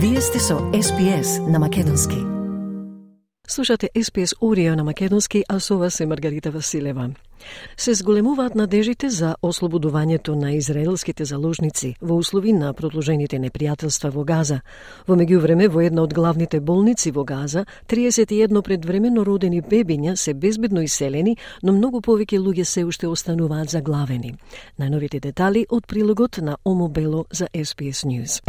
Вие сте со SPS на Македонски. Слушате SPS Орио на Македонски, а со вас е Маргарита Василева. Се зголемуваат надежите за ослободувањето на израелските заложници во услови на продолжените непријателства во Газа. Во меѓувреме, во една од главните болници во Газа, 31 предвремено родени бебиња се безбедно иселени, но многу повеќе луѓе се уште остануваат заглавени. Најновите детали од прилогот на Омо Бело за SPS News.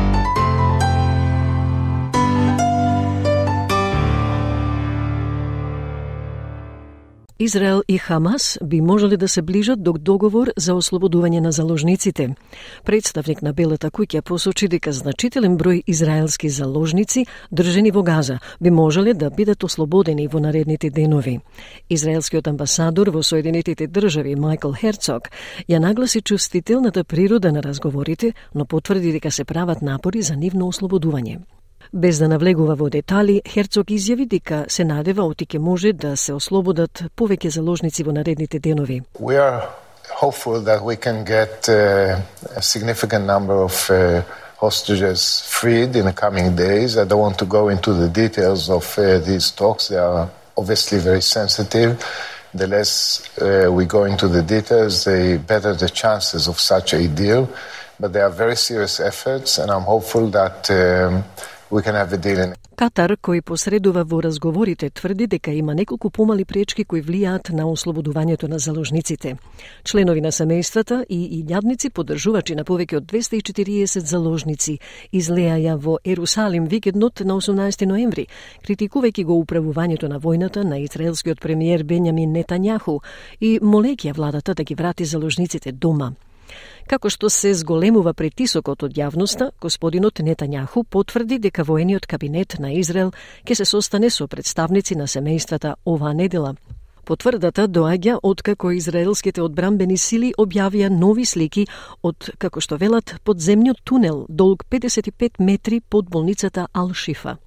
Израел и Хамас би можеле да се ближат до договор за ослободување на заложниците. Представник на Белата куќа посочи дека значителен број израелски заложници држени во Газа би можеле да бидат ослободени во наредните денови. Израелскиот амбасадор во Соединетите држави Майкл Херцог ја нагласи чувствителната природа на разговорите, но потврди дека се прават напори за нивно ослободување. Без да навлегува во детали, Херцог изјави дека се надева отике може да се ослободат повеќе заложници во наредните денови. We are hopeful that we can get uh, a significant number of uh, hostages freed in the coming days. I don't want to go into the details of uh, these talks. They are obviously very sensitive. The less uh, we go into the details, the better the chances of such a deal. But they are very serious efforts, and I'm hopeful that um, we can have a deal in Катар, кој посредува во разговорите, тврди дека има неколку помали пречки кои влијаат на ослободувањето на заложниците. Членови на семејствата и илјадници поддржувачи на повеќе од 240 заложници излеаја во Ерусалим викендот на 18 ноември, критикувајќи го управувањето на војната на израелскиот премиер Бенјамин Нетањаху и молејќи владата да ги врати заложниците дома. Како што се зголемува притисокот од јавноста, господинот Нетањаху потврди дека воениот кабинет на Израел ќе се состане со представници на семејствата оваа недела. Потврдата доаѓа откако израелските одбрамбени сили објавија нови слики од, како што велат, подземниот тунел долг 55 метри под болницата Ал-Шифа.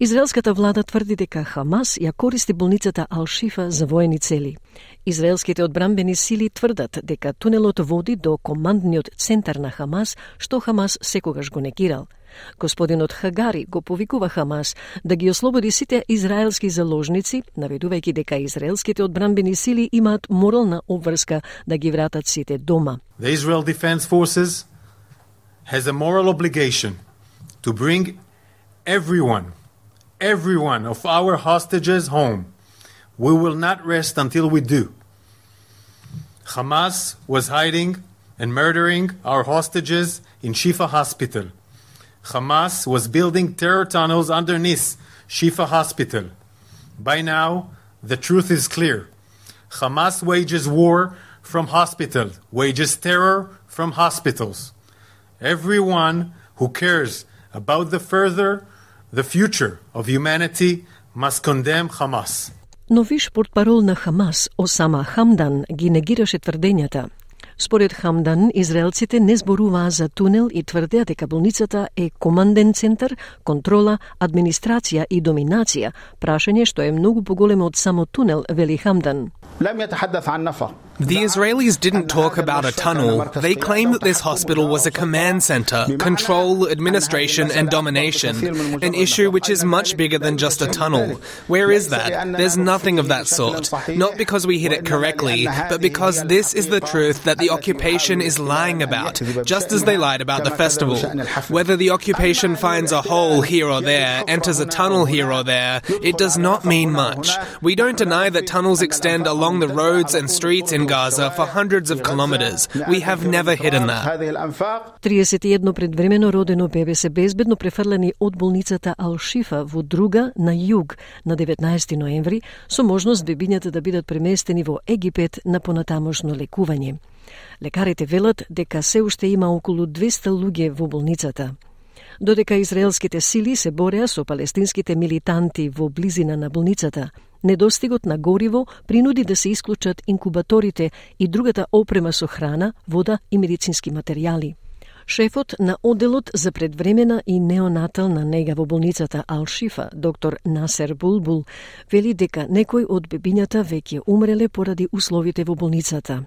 Израелската влада тврди дека Хамас ја користи болницата Ал-Шифа за воени цели. Израелските одбрамбени сили тврдат дека тунелот води до командниот центар на Хамас, што Хамас секогаш го некирал. Господинот Хагари го повикува Хамас да ги ослободи сите израелски заложници, наведувајќи дека израелските одбрамбени сили имаат морална обврска да ги вратат сите дома. The Israel Defense Forces has a moral obligation to bring everyone, everyone of our hostages home. We will not rest until we do. Hamas was hiding and murdering our hostages in Shifa Hospital. Hamas was building terror tunnels underneath Shifa Hospital. By now, the truth is clear. Hamas wages war from hospitals, wages terror from hospitals. Everyone who cares about the further the future of humanity must condemn Hamas. Но виш портпарол на Хамас, Осама Хамдан, ги негираше тврдењата. Според Хамдан, израелците не зборуваа за тунел и тврдеа дека болницата е команден центар, контрола, администрација и доминација, прашање што е многу поголемо од само тунел, вели Хамдан. لم يتحدث عن نفق The Israelis didn't talk about a tunnel. They claim that this hospital was a command center, control, administration, and domination, an issue which is much bigger than just a tunnel. Where is that? There's nothing of that sort. Not because we hit it correctly, but because this is the truth that the occupation is lying about, just as they lied about the festival. Whether the occupation finds a hole here or there, enters a tunnel here or there, it does not mean much. We don't deny that tunnels extend along the roads and streets in in Gaza for hundreds of kilometers. We have never hidden that. 31 предвремено родено бебе се безбедно префрлени од болницата Алшифа во друга на југ на 19 ноември со можност бебињата да бидат преместени во Египет на понатамошно лекување. Лекарите велат дека се уште има околу 200 луѓе во болницата додека израелските сили се бореа со палестинските милитанти во близина на болницата недостигот на гориво принуди да се исклучат инкубаторите и другата опрема со храна, вода и медицински материјали. Шефот на оделот за предвремена и неонатална нега во болницата Ал-Шифа, доктор Насер Булбул, вели дека некои од бебињата веќе умреле поради условите во болницата.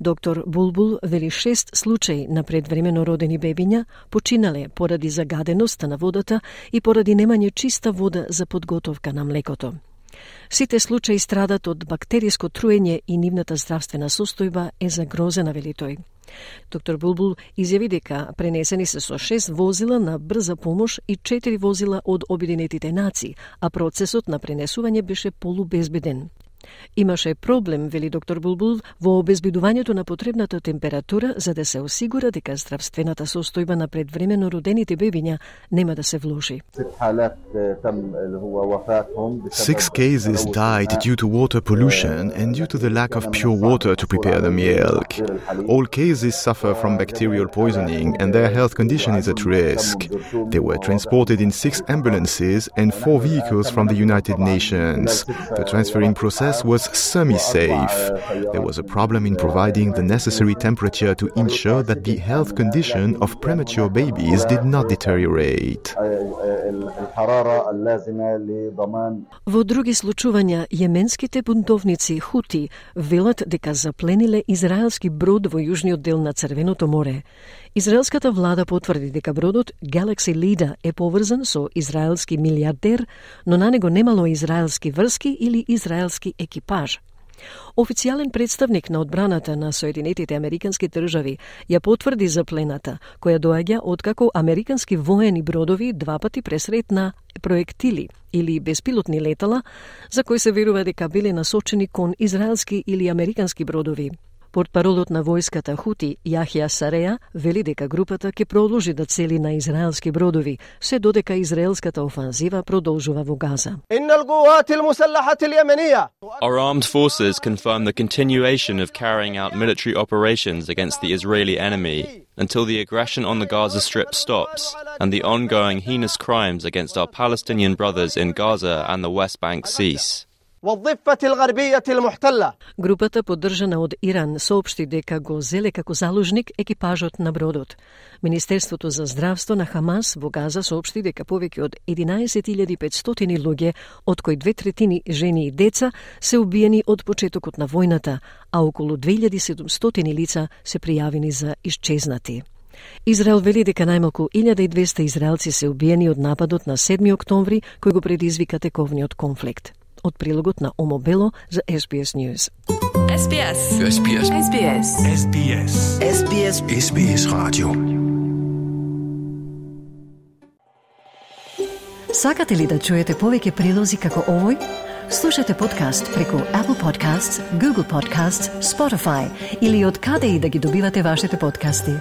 Доктор Булбул вели шест случаи на предвремено родени бебиња починале поради загаденоста на водата и поради немање чиста вода за подготовка на млекото. Сите случаи страдат од бактериско труење и нивната здравствена состојба е загрозена, вели тој. Доктор Булбул изјави дека пренесени се со 6 возила на брза помош и четири возила од Обединетите нации, а процесот на пренесување беше полубезбеден. Имаше проблем, вели доктор Булбул, во обезбедувањето на потребната температура за да се осигура дека здравствената состојба на предвремено родените бебиња нема да се влоши. Six cases died due to water pollution and due to the lack of pure water to prepare the milk. All cases suffer from bacterial poisoning and their health condition is at risk. They were transported in six ambulances and four vehicles from the United Nations. The transferring process was semi-safe. There was a problem in providing the necessary temperature to ensure that the health condition of premature babies did not deteriorate. Во други случувања, јеменските бунтовници Хути велат дека заплениле израелски брод во јужниот дел на Црвеното море. Израелската влада потврди дека бродот Galaxy Leader е поврзан со израелски милиардер, но на него немало израелски врски или израелски екипаж. Официјален представник на одбраната на Соединетите Американски држави ја потврди за плената, која доаѓа откако американски воени бродови два пати пресретна проектили или беспилотни летала за кои се верува дека биле насочени кон израелски или американски бродови. Портпаролот на војската Хути, Јахја Сареја, вели дека групата ќе продолжи да цели на израелски бродови, се додека израелската офанзива продолжува во Газа. Our armed forces confirm the continuation of carrying out military operations against the Israeli enemy until the aggression on the Gaza Strip stops and the ongoing heinous crimes against our Palestinian brothers in Gaza and the West Bank cease. Групата поддржана од Иран соопшти дека го зеле како заложник екипажот на бродот. Министерството за здравство на Хамас во Газа соопшти дека повеќе од 11.500 луѓе, од кои две третини жени и деца, се убиени од почетокот на војната, а околу 2700 лица се пријавени за исчезнати. Израел вели дека најмалку 1200 израелци се убиени од нападот на 7 октомври кој го предизвика тековниот конфликт од прилогот на Омо Бело за SBS News. SBS. SBS. SBS. SBS. SBS. SBS Radio. Сакате ли да чуете повеќе прилози како овој? Слушате подкаст преку Apple Podcasts, Google Podcasts, Spotify или од каде и да ги добивате вашите подкасти.